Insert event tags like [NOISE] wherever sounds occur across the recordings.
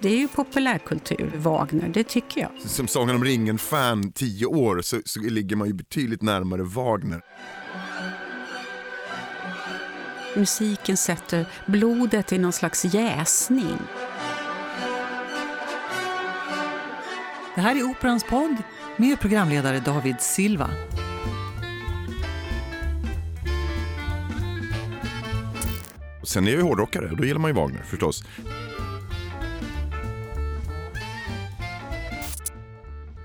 Det är ju populärkultur, Wagner, det tycker jag. Som Sagan om ringen-fan tio år så, så ligger man ju betydligt närmare Wagner. Musiken sätter blodet i någon slags jäsning. Det här är Operans podd med programledare David Silva. Sen är jag ju hårdrockare, då gillar man ju Wagner förstås.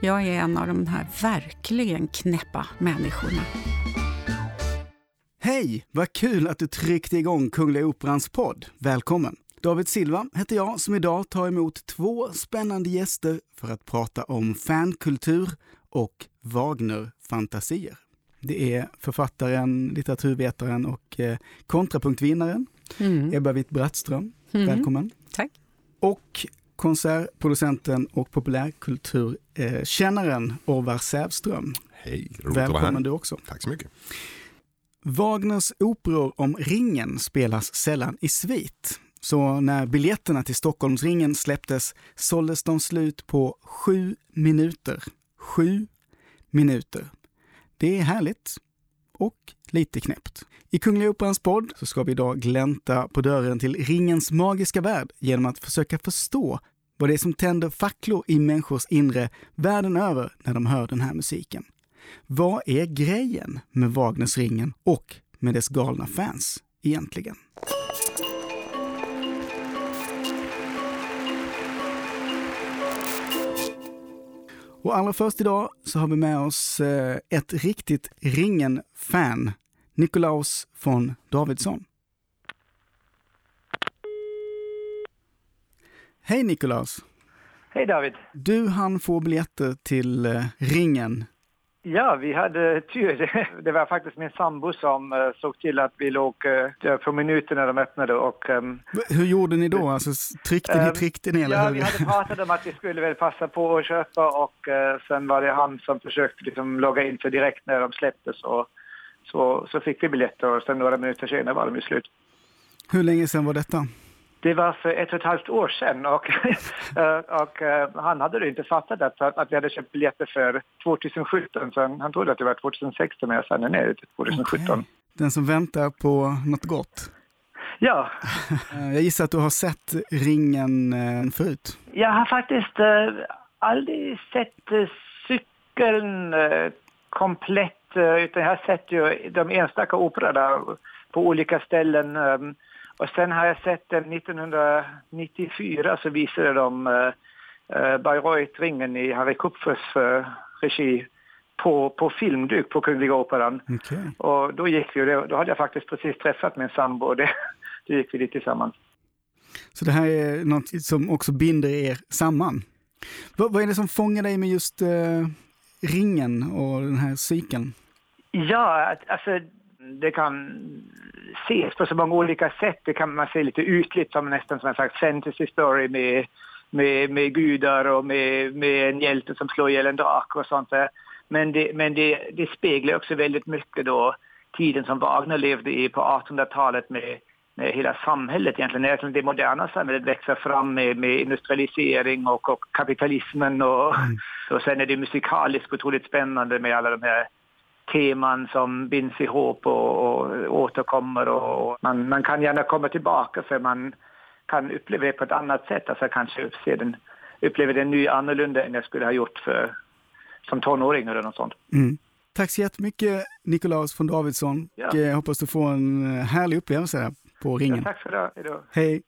Jag är en av de här verkligen knäppa människorna. Hej! Vad kul att du tryckte igång Kungliga Operans podd. Välkommen! David Silva heter jag som idag tar emot två spännande gäster för att prata om fankultur och Wagner-fantasier. Det är författaren, litteraturvetaren och eh, kontrapunktvinnaren Mm. Ebba Witt-Brattström. Mm. Välkommen! Tack. Och konsertproducenten och populärkulturkännaren Orvar Sävström. Hej, roligt att vara här. Välkommen du också. Tack så mycket. Wagners operor om ringen spelas sällan i svit. Så när biljetterna till Stockholmsringen släpptes såldes de slut på sju minuter. Sju minuter. Det är härligt och lite knäppt. I Kungliga Operans podd så ska vi idag glänta på dörren till ringens magiska värld genom att försöka förstå vad det är som tänder facklor i människors inre världen över när de hör den här musiken. Vad är grejen med Wagners ringen och med dess galna fans egentligen? Och allra först idag så har vi med oss eh, ett riktigt ringen-fan, Nikolaus von Davidsson. Hej Nikolaus! Hej David! Du hann få biljetter till eh, ringen. Ja, vi hade tur. [LAUGHS] Det var faktiskt min sambo som eh, såg till att vi låg uh, på minuten när de öppnade och... ehm, Hur gjorde ni då? Alltså, tryckte ni, Ehm, tryckte ni eller ja, hur? vi hade pratat om att vi skulle väl passa på att köpa och eh, sen var det han som försökte liksom logga in för direkt när de släpptes och så, så fick vi biljetter och sen några minuter senare var de ju slut. Hur länge sedan var detta? Det var för ett och ett halvt år sedan och, [LAUGHS] eh, och eh, han hade då inte fattat att, att vi hade köpt biljetter för 2017 så han, han trodde att det var 2016 men jag sa nej, nej det är 2017. Okej. Den som väntar på något gott. Ja, [LAUGHS] Eh, Jag gissar att du har sett ringen förut? jag har faktiskt aldrig sett cykeln komplett utan jag har sett ju de enstaka operorna på olika ställen. Och sen har jag sett den 1994 så visade de eh, eh, Bayreuth-ringen i Harry Kupfers eh, regi på, på filmduk på Kungliga Operan. Okej. Och då gick vi, då hade jag faktiskt precis träffat min sambo och det, [LAUGHS] då gick vi dit tillsammans. Så det här är något som också binder er samman. Vad, vad är det som fångar dig med just eh, ringen och den här cykeln? Ja, alltså det kan ses på så många olika sätt. Det kan man se lite ytligt som nästan som en slags fantasy story med, med, med gudar och med, med en hjälte som slår ihjäl en drake och sånt där. Men, det, men det, det speglar också väldigt mycket då tiden som Wagner levde i på 1800-talet med, med hela samhället egentligen. Egentligen Det moderna samhället växer fram med, med industrialisering och, och kapitalismen och, och sen är det musikaliskt otroligt spännande med alla de här teman som binds ihop och, och återkommer och man, man kan gärna komma tillbaka för man kan uppleva det på ett annat sätt. Alltså kanske se den, uppleva den ny annorlunda än jag skulle ha gjort för, som tonåring eller något sånt. Mm. Tack så jättemycket Nikolaus von Davidsson. Ja. Och, eh, hoppas du får en eh, härlig upplevelse på Ja, ringen. tack för det. Hej!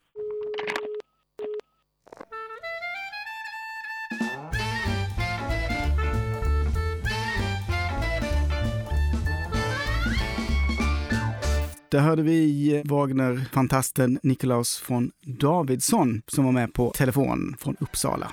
Där hörde vi Wagner-fantasten Nikolaus von Davidsson som var med på telefon från Uppsala.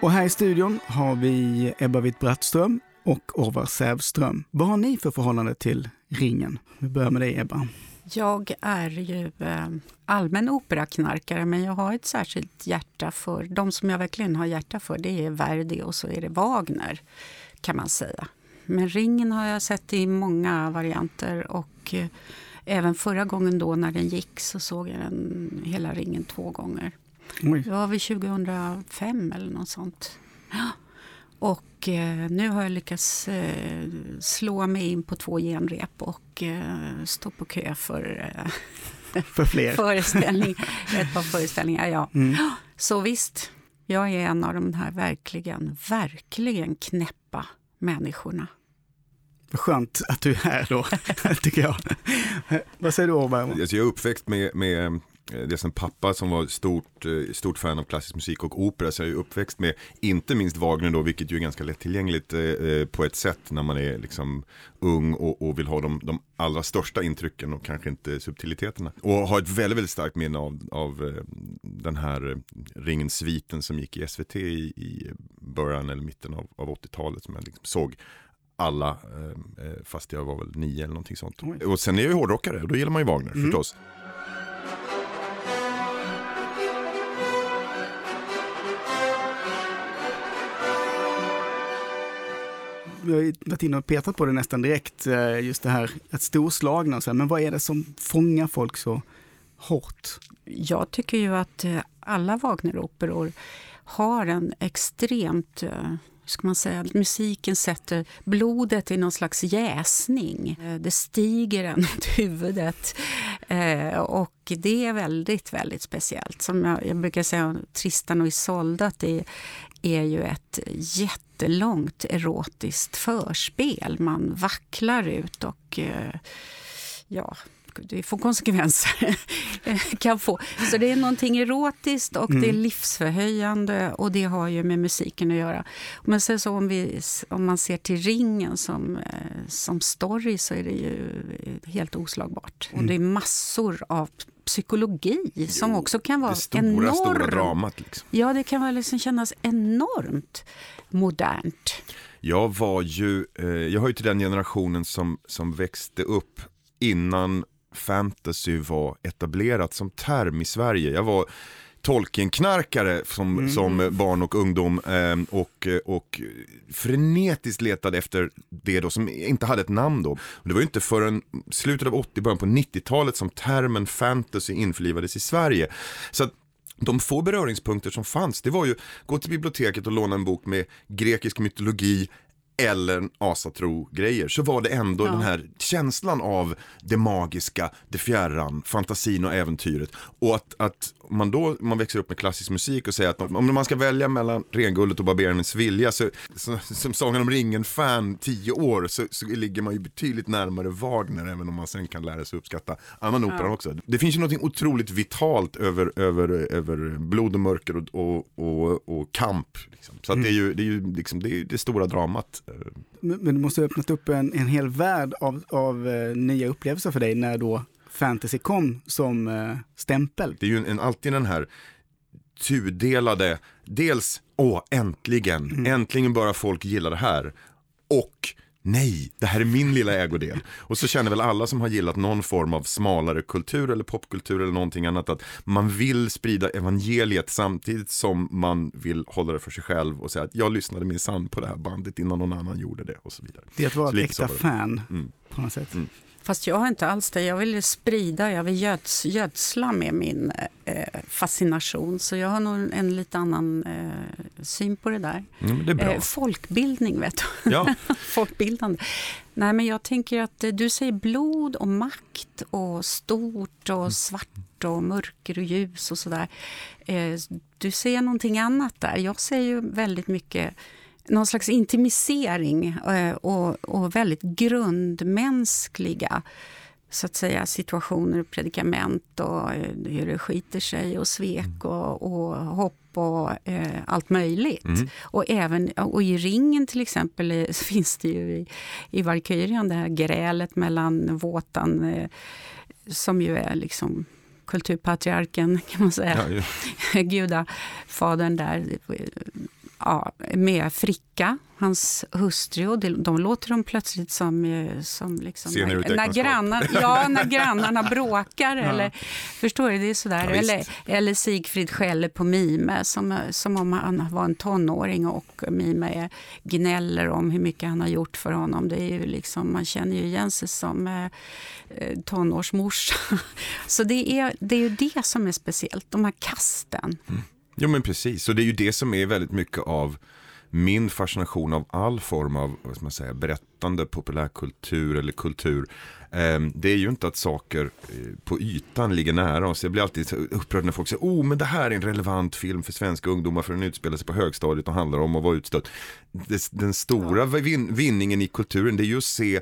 Och här i studion har vi Ebba Witt-Brattström och Orvar Sävström. Vad har ni för förhållande till ringen? Vi börjar med dig Ebba. Jag är ju eh, allmän operaknarkare, men jag har ett särskilt hjärta för, de som jag verkligen har hjärta för, det är Verdi och så är det Wagner, kan man säga. Men ringen har jag sett i många varianter och eh, även förra gången då när den gick så såg jag den, hela ringen två gånger. Oj. Det var vid 2005 eller något sånt. Och eh, nu har jag lyckats eh, slå mig in på två genrep och eh, stå på kö för eh, För fler. [LAUGHS] föreställning, ett par föreställningar. Ja. Mm. Så visst, jag är en av de här verkligen, verkligen knäppa människorna. Vad skönt att du är här då, [LAUGHS] tycker jag. Vad säger du Åberg? Alltså jag är uppväxt med, med eh, dels en pappa som var stort, eh, stort fan av klassisk musik och opera. Så jag är uppväxt med, inte minst Wagner då, vilket ju är ganska lättillgängligt eh, eh, på ett sätt när man är liksom ung och, och vill ha de, de allra största intrycken och kanske inte subtiliteterna. Och har ett väldigt, väldigt starkt minne av, av den här eh, ringen-sviten som gick i SVT i, i början eller mitten av, av 80-talet som jag liksom såg alla, eh, fast jag var väl nio eller någonting sånt. Oj. Och sen är jag ju hårdrockare och då gillar man ju Wagner Mm. förstås. Vi har ju varit inne och petat på det nästan direkt, eh, just det här att storslagna och så här, men vad är det som fångar folk så hårt? Jag tycker ju att eh, alla Wagneroperor har en extremt, hur ska man säga, musiken sätter blodet i någon slags jäsning. Det stiger en mot huvudet och det är väldigt, väldigt speciellt. Som jag, jag brukar säga, Tristan och Isolde, att det är ju ett jättelångt erotiskt förspel. Man vacklar ut och eh, ja, det får konsekvenser. [LAUGHS] kan få. Så det är någonting erotiskt och det är livsförhöjande och det har ju med musiken att göra. Men sen så om, vi, om man ser till ringen som, eh, som story så är det ju helt oslagbart. Och det är massor av psykologi som också kan vara Det stora, enorm. stora dramat liksom. Ja, det kan väl liksom kännas enormt modernt. Jag var ju, eh, jag hör ju till den generationen som, som växte upp innan fantasy var etablerat som term i Sverige. Jag var Tolkien-knarkare som, som barn och ungdom eh, och, och frenetiskt letade efter det då som inte hade ett namn då. Och det var ju inte förrän slutet av 80, början på 90-talet som termen fantasy införlivades i Sverige. Så att de få beröringspunkter som fanns, det var ju gå till biblioteket och låna en bok med grekisk mytologi eller asatro-grejer, så var det ändå Ja. den här känslan av det magiska, det fjärran, fantasin och äventyret. Och att, att man då, man växer upp med klassisk musik och säger att om man ska välja mellan Renguldet och Barberarens vilja, så, så, som Sagan om ringen-fan tio år, så, så ligger man ju betydligt närmare Wagner, även om man sen kan lära sig uppskatta annan opera också. Det finns ju något otroligt vitalt över, över, över blod och mörker och, och, och, och kamp. Liksom. Så att det är ju, det, är ju liksom, det, är det stora dramat. Men men det måste ha öppnat upp en, en hel värld av, av eh, nya upplevelser för dig när då fantasy kom som eh, stämpel. Det är ju en, en, alltid den här tudelade, dels, åh äntligen, äntligen börjar folk gilla det här. Och nej, det här är min lilla ägodel. Och så känner väl alla som har gillat någon form av smalare kultur eller popkultur eller någonting annat att man vill sprida evangeliet samtidigt som man vill hålla det för sig själv och säga att jag lyssnade minsann på det här bandet innan någon annan gjorde det och så vidare. Det är att vara ett äkta var fan Mm. på något sätt. Mm. Fast jag har inte alls det. Jag vill sprida, jag vill göds, gödsla med min eh, fascination. Så jag har nog en lite annan eh, syn på det där. Mm, det. Eh, folkbildning, vet du. Ja, [LAUGHS] Folkbildande. Nej, men jag tänker att eh, du säger blod och makt och stort och svart och mörker och ljus och sådär. Eh, du ser någonting annat där. Jag ser ju väldigt mycket någon slags intimisering eh, och, och väldigt grundmänskliga så att säga, situationer och predikament och eh, hur det skiter sig och svek och, och hopp och eh, allt möjligt. Mm. Och, även, och i ringen till exempel eh, så [LAUGHS] finns det ju i, i Valkyrian det här grälet mellan Våtan eh, som ju är liksom kulturpatriarken [LAUGHS] kan man säga ja, [LAUGHS] gudafadern där. Ja, med Fricka, hans hustru. Och de låter de plötsligt som... Eh, som liksom, när, när, grannar, ja, när grannarna [LAUGHS] bråkar. eller, förstår du? Det är sådär. Ja, eller, eller Sigfrid skäller på Mime som, som om han var en tonåring och Mime gnäller om hur mycket han har gjort för honom. Det är ju liksom, man känner ju igen sig som eh, eh tonårsmorsa. [LAUGHS] Så det är, det är ju det som är speciellt, de här kasten. Mm. Jo men precis, och det är ju det som är väldigt mycket av min fascination av all form av vad ska man säga, berättande populärkultur eller kultur. Eh, det är ju inte att saker eh, på ytan ligger nära oss. Jag blir alltid upprörd när folk säger oh men det här är en relevant film för svenska ungdomar för den utspelar sig på högstadiet och handlar om att vara utstött. Den stora vinningen i kulturen det är ju att se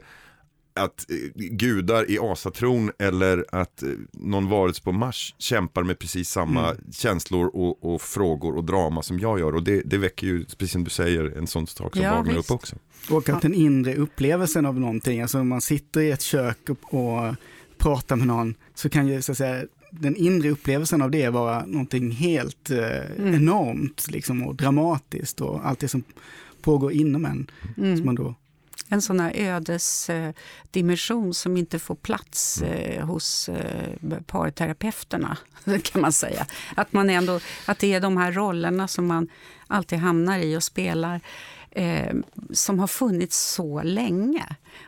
att eh, gudar i asatron eller att eh, någon varelse på Mars kämpar med precis samma mm. känslor och, och, frågor och drama som jag gör. Och det, det väcker ju, precis som du säger, en sån sak som ja, Wagner upp också. Och att den inre upplevelsen av någonting, alltså om man sitter i ett kök och, och pratar med någon, så kan ju så att säga den inre upplevelsen av det vara någonting helt eh, mm. enormt liksom, och dramatiskt och allt det som pågår inom en. Mm. Som man då en sån här ödesdimension som inte får plats mm. eh, hos eh, parterapeuterna, [LAUGHS] kan man säga. Att, man ändå, att det är de här rollerna som man alltid hamnar i och spelar eh, som har funnits så länge.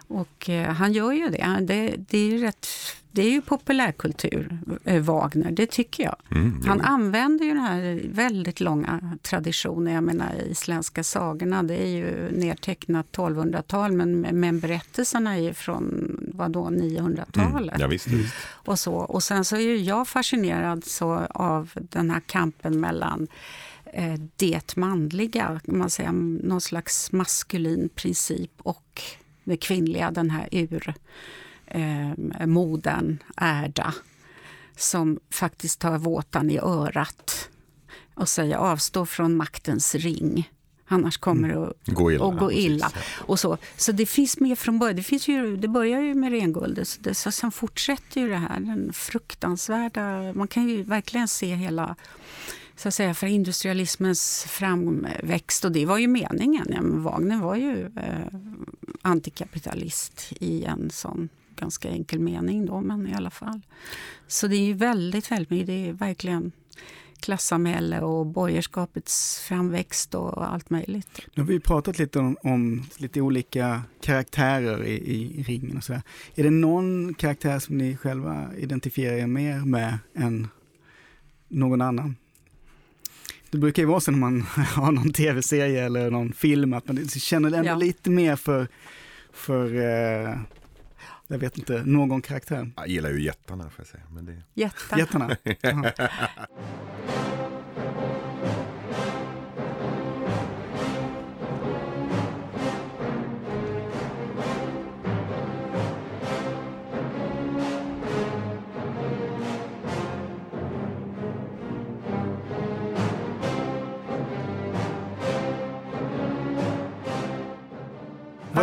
Och eh, han gör ju det. Det, det är ju rätt det är ju populärkultur, eh, Wagner, det tycker jag. Mm, Han använder ju den här väldigt långa traditionen. Jag menar, isländska sagorna, det är ju nedtecknat 1200-tal men, men berättelserna är ju från vadå, 900-talet. Mm, ja, visst, visst. Och, så. och sen så är ju jag fascinerad så av den här kampen mellan det manliga, man säger, någon slags maskulin princip och det kvinnliga, den här ur eh, Erda som faktiskt tar våtan i örat och säger avstå från maktens ring. Annars kommer det att gå illa. Och gå illa. Och så. så det finns med från början. Det, finns ju, det börjar ju med renguldet, så, det, så sen fortsätter ju det här. Den fruktansvärda... Man kan ju verkligen se hela så att säga, för industrialismens framväxt. Och det var ju meningen. Ja, Wagner var ju eh, antikapitalist i en sån ganska enkel mening då, men i alla fall. Så det är ju väldigt, väldigt mycket. Det är verkligen klassamhälle och borgerskapets framväxt och allt möjligt. Nu har vi pratat lite om, om lite olika karaktärer i, i ringen och sådär. Är det någon karaktär som ni själva identifierar er mer med än någon annan? Det brukar ju vara så när man [LAUGHS] har någon tv-serie eller någon film att man känner ändå ja. lite mer för, för eh, jag vet inte, någon karaktär. Jag gillar ju jättarna får jag säga. Men det... Jättar. Jättarna? [LAUGHS]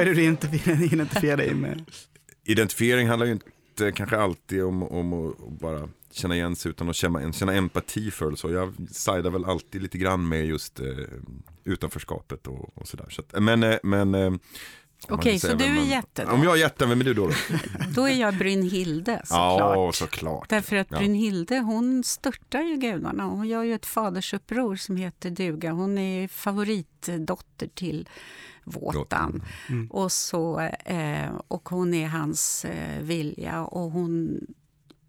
Vad är det du identifierar dig med? identifiering handlar ju inte kanske alltid om, om att bara känna igen sig utan att känna, känna empati för det. Så jag sidar väl alltid lite grann med just eh, utanförskapet och, och sådär. Så att, men, eh, men eh, Okej, okay, så du är jätte Om jag är jätte, vem är du då? Då, [LAUGHS] då är jag Brynhilde såklart. Ja, såklart. Därför att Brynhilde hon störtar ju gudarna. Hon gör ju ett fadersuppror som heter duga. Hon är favoritdotter till våtan. Mm. Och, så, eh, och hon är hans eh, vilja och hon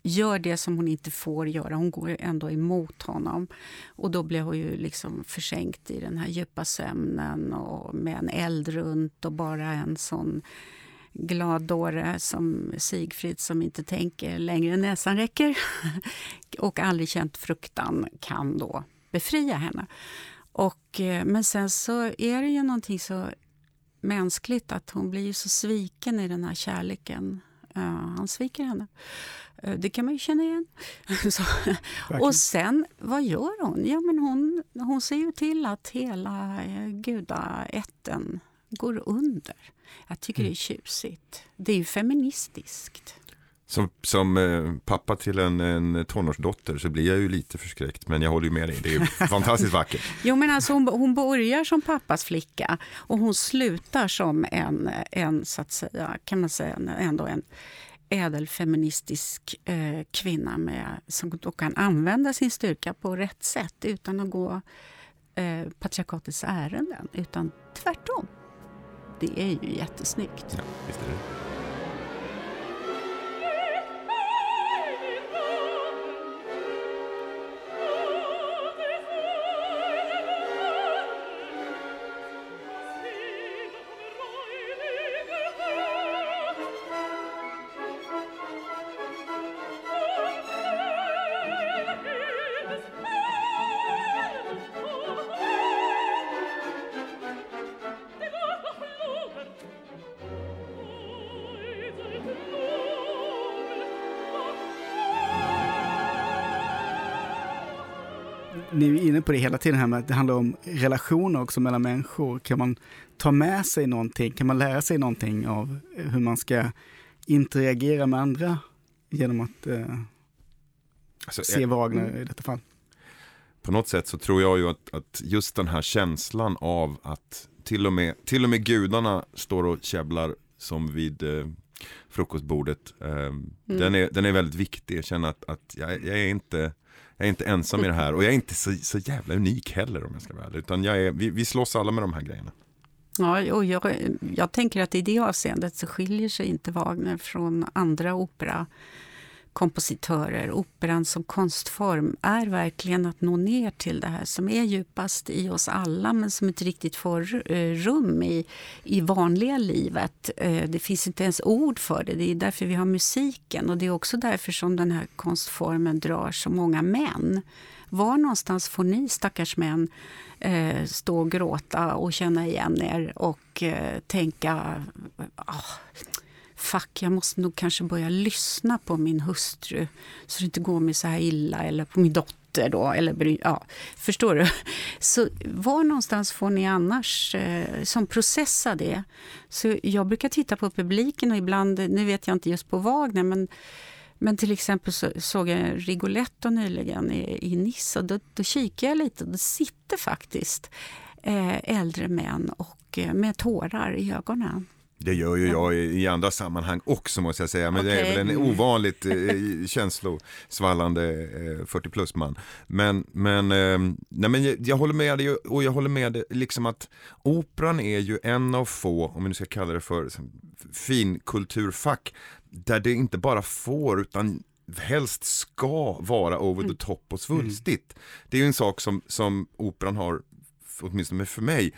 gör det som hon inte får göra. Hon går ändå emot honom. Och då blir hon ju liksom försänkt i den här djupa sömnen och med en eld runt och bara en sån glad dåre som Sigfrid som inte tänker längre än näsan räcker [LAUGHS] och aldrig känt fruktan kan då befria henne. Och, eh, men sen så är det ju någonting så mänskligt att hon blir så sviken i den här kärleken. Uh, han sviker henne. Uh, det kan man ju känna igen. [LAUGHS] och sen, vad gör hon? Ja, men hon, hon ser ju till att hela uh, gudaätten går under. Jag tycker mm. det är tjusigt. Det är ju feministiskt. Som, som eh, pappa till en, en tonårsdotter så blir jag ju lite förskräckt men jag håller ju med dig, det är ju [LAUGHS] fantastiskt vackert. Jo men alltså hon, hon börjar som pappas flicka och hon slutar som en, en så att säga, kan man säga, ändå en ädelfeministisk eh, kvinna med, som då kan använda sin styrka på rätt sätt utan att gå eh, patriarkatets ärenden, utan tvärtom. Det är ju jättesnyggt. Ja, visst är det. Inne på det hela tiden här med att det handlar om relationer också mellan människor. Kan man ta med sig någonting? Kan man lära sig någonting av hur man ska interagera med andra genom att eh, Alltså, se jag- Wagner i detta fall? på något sätt så tror jag ju att, att just den här känslan av att till och med, till och med gudarna står och käbblar som vid eh, frukostbordet. Eh, den, är, den är väldigt viktig, jag känner att, att jag, jag, är inte, jag är inte ensam i det här och jag är inte så, så jävla unik heller om jag ska vara ärlig. Utan jag är, vi, vi slåss alla med de här grejerna. Ja, och jag, jag tänker att i det avseendet så skiljer sig inte Wagner från andra opera kompositörer, Operan som konstform är verkligen att nå ner till det här som är djupast i oss alla men som inte riktigt får rum i, i vanliga livet. Eh, det finns inte ens ord för det. Det är därför vi har musiken och det är också därför som den här konstformen drar så många män. Var någonstans får ni stackars män eh, stå och gråta och känna igen er och eh, tänka oh, Fuck, jag måste nog kanske börja lyssna på min hustru så det inte går mig så här illa, eller på min dotter. Då, eller, bry- ja, förstår du? Så var någonstans får ni annars eh, som processa det? Så jag brukar titta på publiken och ibland, nu vet jag inte just på Wagner, men men till exempel så såg jag Rigoletto nyligen i, i Nice och då, då kikade jag lite och det sitter faktiskt eh, äldre män och eh, med tårar i ögonen. Det gör ju jag i, andra sammanhang också måste jag säga. Men det är väl en ovanligt eh, känslosvallande eh, 40 plus man. Men, men, eh, nej, men jag, jag håller med dig och jag håller med dig liksom att operan är ju en av få, om vi nu ska kalla det för finkulturfack, där det inte bara får utan helst ska vara over the top och svulstigt. Det är ju en sak som, som operan har, åtminstone för mig,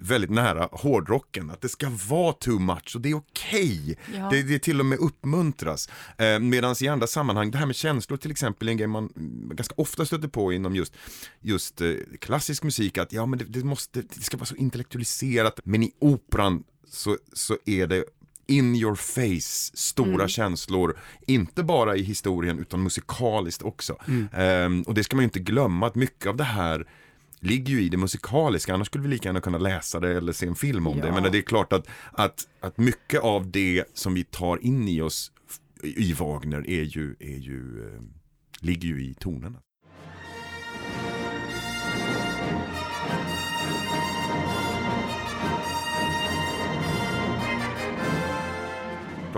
väldigt nära hårdrocken. Att det ska vara too much och det är okej. Ja. Det, det till och med uppmuntras. Eh, Medan i andra sammanhang, det här med känslor till exempel är en grej man mm, ganska ofta stöter på inom just, just eh, klassisk musik. Att ja men det, det, måste, det ska vara så intellektualiserat. Men i operan så, så är det in your face, stora känslor, inte bara i historien utan musikaliskt också. Ehm, och det ska man ju inte glömma att mycket av det här ligger ju i det musikaliska, annars skulle vi lika gärna kunna läsa det eller se en film om det. Ja. Men det är klart att, att, att mycket av det som vi tar in i oss i Wagner är ju, är ju, eh, ligger ju i tonerna.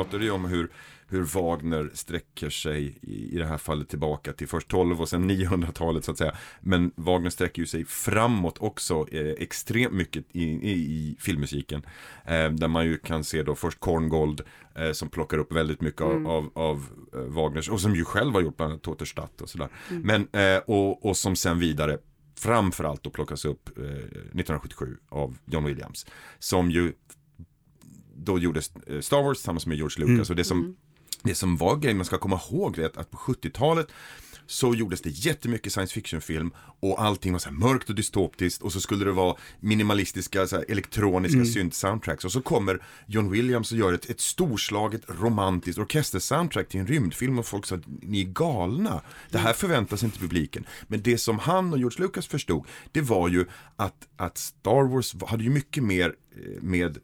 Pratade ju om hur, hur Wagner sträcker sig i, i det här fallet tillbaka till först 12 och sen 900-talet så att säga. Men Wagner sträcker ju sig framåt också eh, extremt mycket i, i, i filmmusiken. Eh, där man ju kan se då först Korngold eh, som plockar upp väldigt mycket av, av, av eh, Wagners och som ju själv har gjort bland annat Toterstadt och sådär. Men, eh, och, och som sen vidare framförallt då plockas upp eh, 1977 av John Williams. Som ju då gjordes eh, Star Wars tillsammans med George Lucas. Och det som, det som var grejen man ska komma ihåg är att, på 70-talet så gjordes det jättemycket science fiction-film och allting var så mörkt och dystopiskt och så skulle det vara minimalistiska elektroniska synt-soundtracks. Och så kommer John Williams och gör ett, ett storslaget romantiskt orkester-soundtrack till en rymdfilm och folk sa ni är galna. Det här förväntas inte publiken. Men det som han och George Lucas förstod det var ju att, att Star Wars hade ju mycket mer eh, med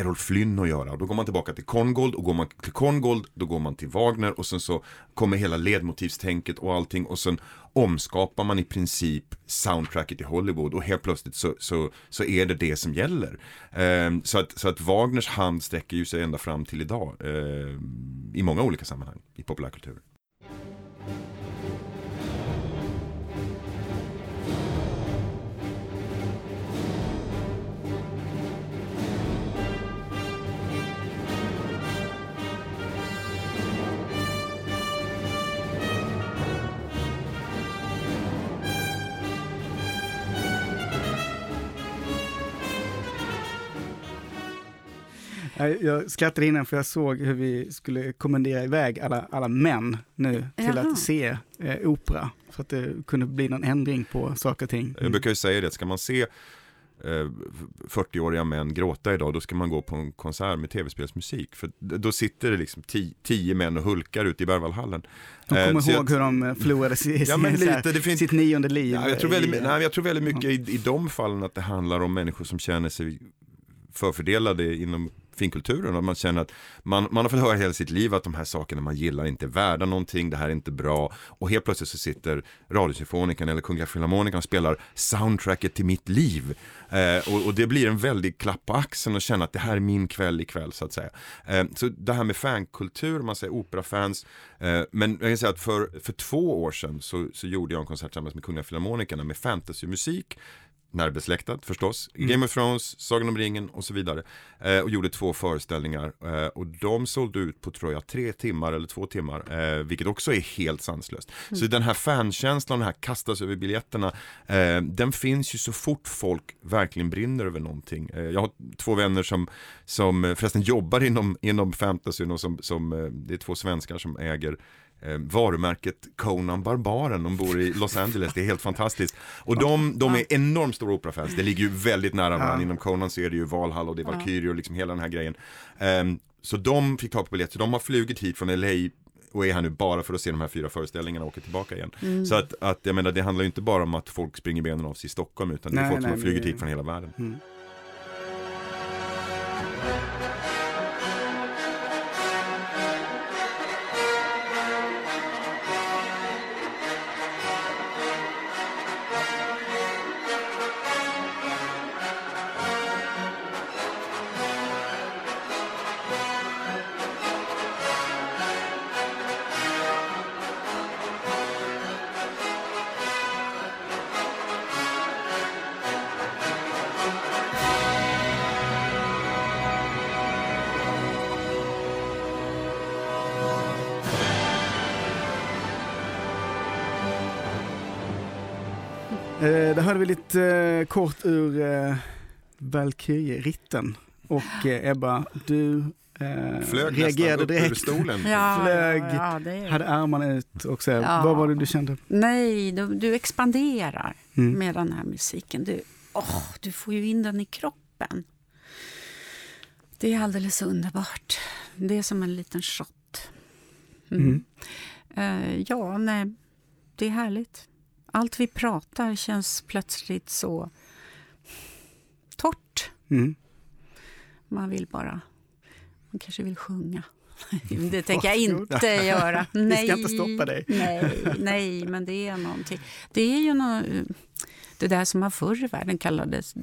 Errol Flynn att göra. och Då går man tillbaka till Kongold och går man till Kongold då går man till Wagner och sen så kommer hela ledmotivstänket och allting och sen omskapar man i princip soundtracket i Hollywood och helt plötsligt så, så, så är det det som gäller. Eh, så, att, så att Wagners hand sträcker ju sig ända fram till idag eh, i många olika sammanhang i populärkulturen. Jag skrattade innan för jag såg hur vi skulle kommendera iväg alla, alla män nu till Jaha. att se eh, opera. Så att det kunde bli någon ändring på saker och ting. Jag brukar ju säga det, ska man se eh, 40-åriga män gråta idag, då ska man gå på en konsert med tv-spelsmusik. För då sitter det liksom ti- tio män och hulkar ute i Berwaldhallen. De Eh, kommer så ihåg jag- hur de eh, förlorade Ja, men så här, lite, det finns- sitt nionde liv. Ja, jag, tror väldigt, i- nej, jag tror väldigt mycket i, i de fallen att det handlar om människor som känner sig förfördelade inom finkulturen och man känner att man, man har fått höra hela sitt liv att de här sakerna man gillar inte är värda någonting, det här är inte bra. Och helt plötsligt så sitter Radiosymfonikern eller Kungliga Filharmonikern och spelar soundtracket till mitt liv. Eh, och, och det blir en väldig klapp på axeln och känna att det här är min kväll ikväll så att säga. Eh, så det här med fankultur, man säger operafans, eh, men jag kan säga att för, för två år sedan så, så gjorde jag en konsert tillsammans med Kungliga Filharmonikerna med fantasymusik närbesläktat förstås, Game of Thrones, Sagan om ringen och så vidare. Eh, och gjorde två föreställningar eh, och de sålde ut på tror jag tre timmar eller två timmar, eh, vilket också är helt sanslöst. Så den här fankänslan, den här kastas över biljetterna, eh, den finns ju så fort folk verkligen brinner över någonting. Eh, jag har två vänner som, som eh, förresten jobbar inom, inom fantasyn och som, som det är två svenskar som äger eh, varumärket Conan Barbaren. De bor i Los Angeles, det är helt fantastiskt. Och de, de är enormt stora operafans, det ligger ju väldigt nära varandra. Inom Conan så är det ju Valhall och det är Valkyrie och liksom hela den här grejen. Ehm, så de fick tag på biljett, så de har flugit hit från LA och är här nu bara för att se de här fyra föreställningarna och åker tillbaka igen. Så att, att jag menar, det handlar ju inte bara om att folk springer benen av sig i Stockholm utan det är Nej, folk som nej, har flugit hit från hela världen. Mm. Kort ur eh, Valkyrie-ritten. Och eh, Ebba, du eh, Flög reagerade nästan upp ur direkt. stolen. Ja, Flög, ja, ja, det är... Hade armarna ut och så. Ja. Vad var det du kände? Nej, du, du expanderar Mm. med den här musiken. Du, åh, du får ju in den i kroppen. Det är alldeles underbart. Det är som en liten shot. Mm. Eh, ja, nej, det är härligt. Allt vi pratar känns plötsligt så torrt. Mm. Man vill bara... Man kanske vill sjunga. [LAUGHS] Det tänker jag inte göra. [LAUGHS] Vi Nej, ska inte stoppa dig. Nej, nej, men det är någonting. Det är ju nå det där som man förr i världen kallades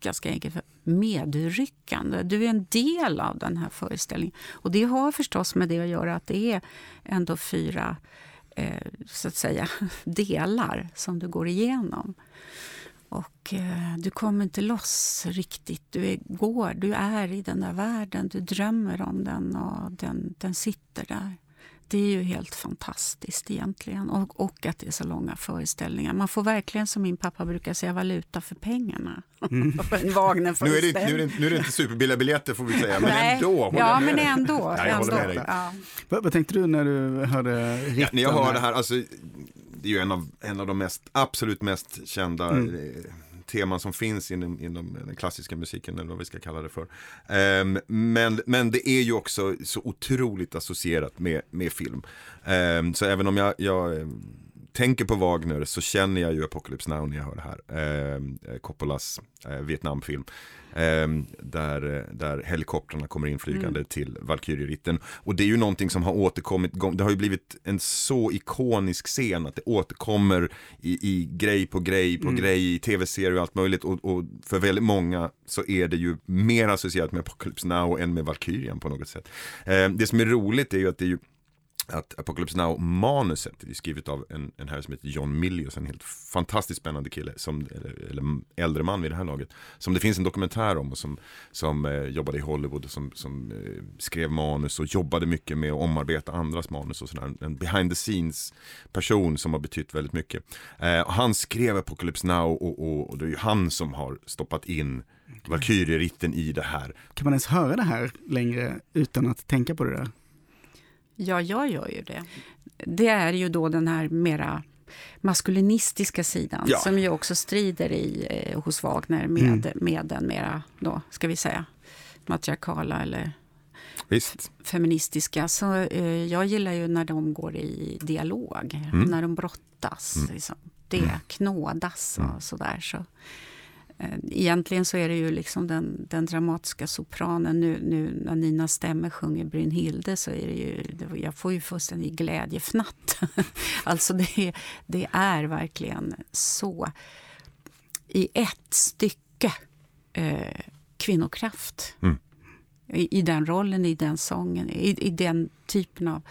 ganska enkelt för medryckande. Du är en del av den här föreställningen. Och det har förstås med det att göra att det är ändå fyra eh, så att säga, [LAUGHS] delar som du går igenom. Och eh, du kommer inte loss riktigt. Du är, går, du är i den där världen, du drömmer om den och den, den sitter där. Det är ju helt fantastiskt egentligen. Och, och att det är så långa föreställningar. Man får verkligen, som min pappa brukar säga, valuta för pengarna. [LAUGHS] för en Nu är, det, nu, är det, nu är det inte superbilliga biljetter får vi säga, men Nej. ändå. Ja, men ändå. Ja, jag håller med ändå. dig. Ja. Vad, vad tänkte du när du hörde ritten? Ja, när jag hör det här, alltså, det är ju en av, en av de mest, absolut mest kända Mm teman som finns inom, inom den klassiska musiken eller vad vi ska kalla det för. Um, men, men det är ju också så otroligt associerat med, med film. Um, så även om jag, jag ehm, tänker på Wagner så känner jag ju Apocalypse Now när jag hör det här. Eh, Coppolas eh, Vietnamfilm. Eh, där, där helikoptrarna kommer inflygande mm. till Valkyrieritten. Och det är ju någonting som har återkommit, det har ju blivit en så ikonisk scen att det återkommer i, i grej på grej på mm. grej, i tv-serier och allt möjligt. Och, och, för väldigt många så är det ju mer associerat med Apocalypse Now än med Valkyrien på något sätt. Eh, det som är roligt är ju att det är ju att Apocalypse Now-manuset är skrivet av en, en herre som heter John Milius, en helt fantastiskt spännande kille, som, eller, eller äldre man vid det här laget, som det finns en dokumentär om och som, som eh, jobbade i Hollywood och som, som eh, skrev manus och jobbade mycket med att omarbeta andras manus och sådär. En behind the scenes person som har betytt väldigt mycket. Eh, han skrev Apocalypse Now och, och, och det är ju han som har stoppat in Valkyrieritten i det här. Kan man ens höra det här längre utan att tänka på det där? Ja, jag gör ju det. Det är ju då den här mera maskulinistiska sidan ja. som ju också strider i, eh, hos Wagner med, mm. med den mera, då, ska vi säga, matriarkala eller Visst. feministiska. Så eh, jag gillar ju när de går i dialog, mm. när de brottas. Mm. Liksom. Det mm. knådas och mm. sådär. Så. Eh, egentligen så är det ju liksom den, den dramatiska sopranen. Nu, nu när Nina Stämmer sjunger Brynhilde så är det ju, jag får ju fullständig glädjefnatt. [LAUGHS] alltså det, det är verkligen så i ett stycke eh, kvinnokraft. Mm. I, I, den rollen, i den sången, i, i den typen av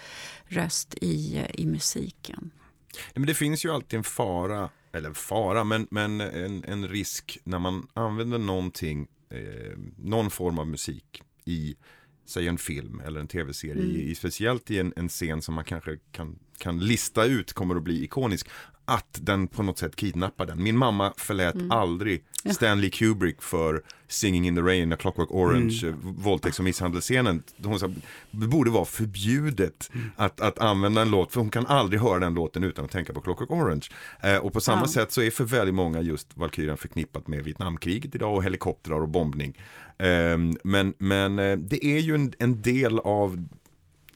röst i, i musiken. Men det finns ju alltid en fara eller fara, men, men en, en risk när man använder någonting, eh, någon form av musik i, säg en film eller en tv-serie, mm. i, speciellt i en, en scen som man kanske kan, kan lista ut kommer att bli ikonisk att den på något sätt kidnappar den. Min mamma förlät mm. aldrig Stanley Kubrick för Singing in the Rain, A Clockwork Orange, mm. Eh, våldtäkts och misshandelsscenen. Hon sa det borde vara förbjudet mm. att, att använda en låt, för hon kan aldrig höra den låten utan att tänka på Clockwork Orange. Eh, och på samma ja. sätt så är för väldigt många just Valkyrien förknippat med Vietnamkriget idag och helikoptrar och bombning. Eh, men, men eh, det är ju en, en del av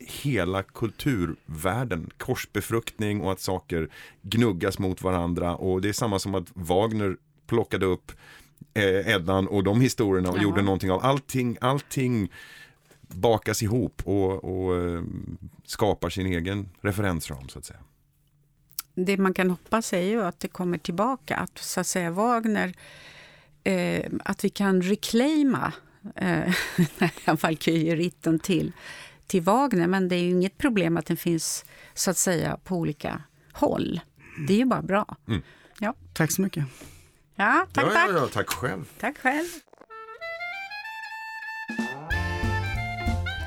hela kulturvärlden, korsbefruktning och att saker gnuggas mot varandra och det är samma som att Wagner plockade upp eh, Eddan och de historierna och Jaha. gjorde någonting av allting, allting bakas ihop och, och eh, skapar sin egen referensram så att säga. Det man kan hoppas är ju att det kommer tillbaka, att så att säga Wagner, eh, att vi kan reclaima eh, [LAUGHS] Valkyrieritten till till Wagner. Men det är ju inget problem att den finns så att säga på olika håll. Det är ju bara bra. Mm. Ja. Tack så mycket. Ja, tack, ja, tack. Ja, ja, tack själv. Tack själv.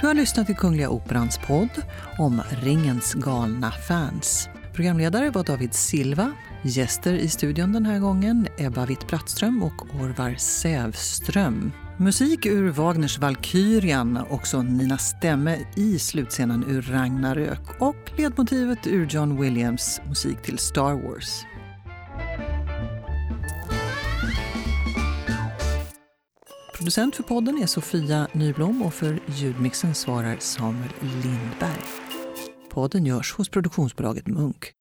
Du har lyssnat till Kungliga Operans podd om Ringens galna fans. Programledare var David Silva. Gäster i studion den här gången Ebba Witt-Brattström och Orvar Sävström. Musik ur Wagners Valkyrian, också Nina Stämme i slutscenen ur Ragnarök och ledmotivet ur John Williams musik till Star Wars. Producent för podden är Sofia Nyblom och för ljudmixen svarar Samuel Lindberg. Podden görs hos produktionsbolaget Munk.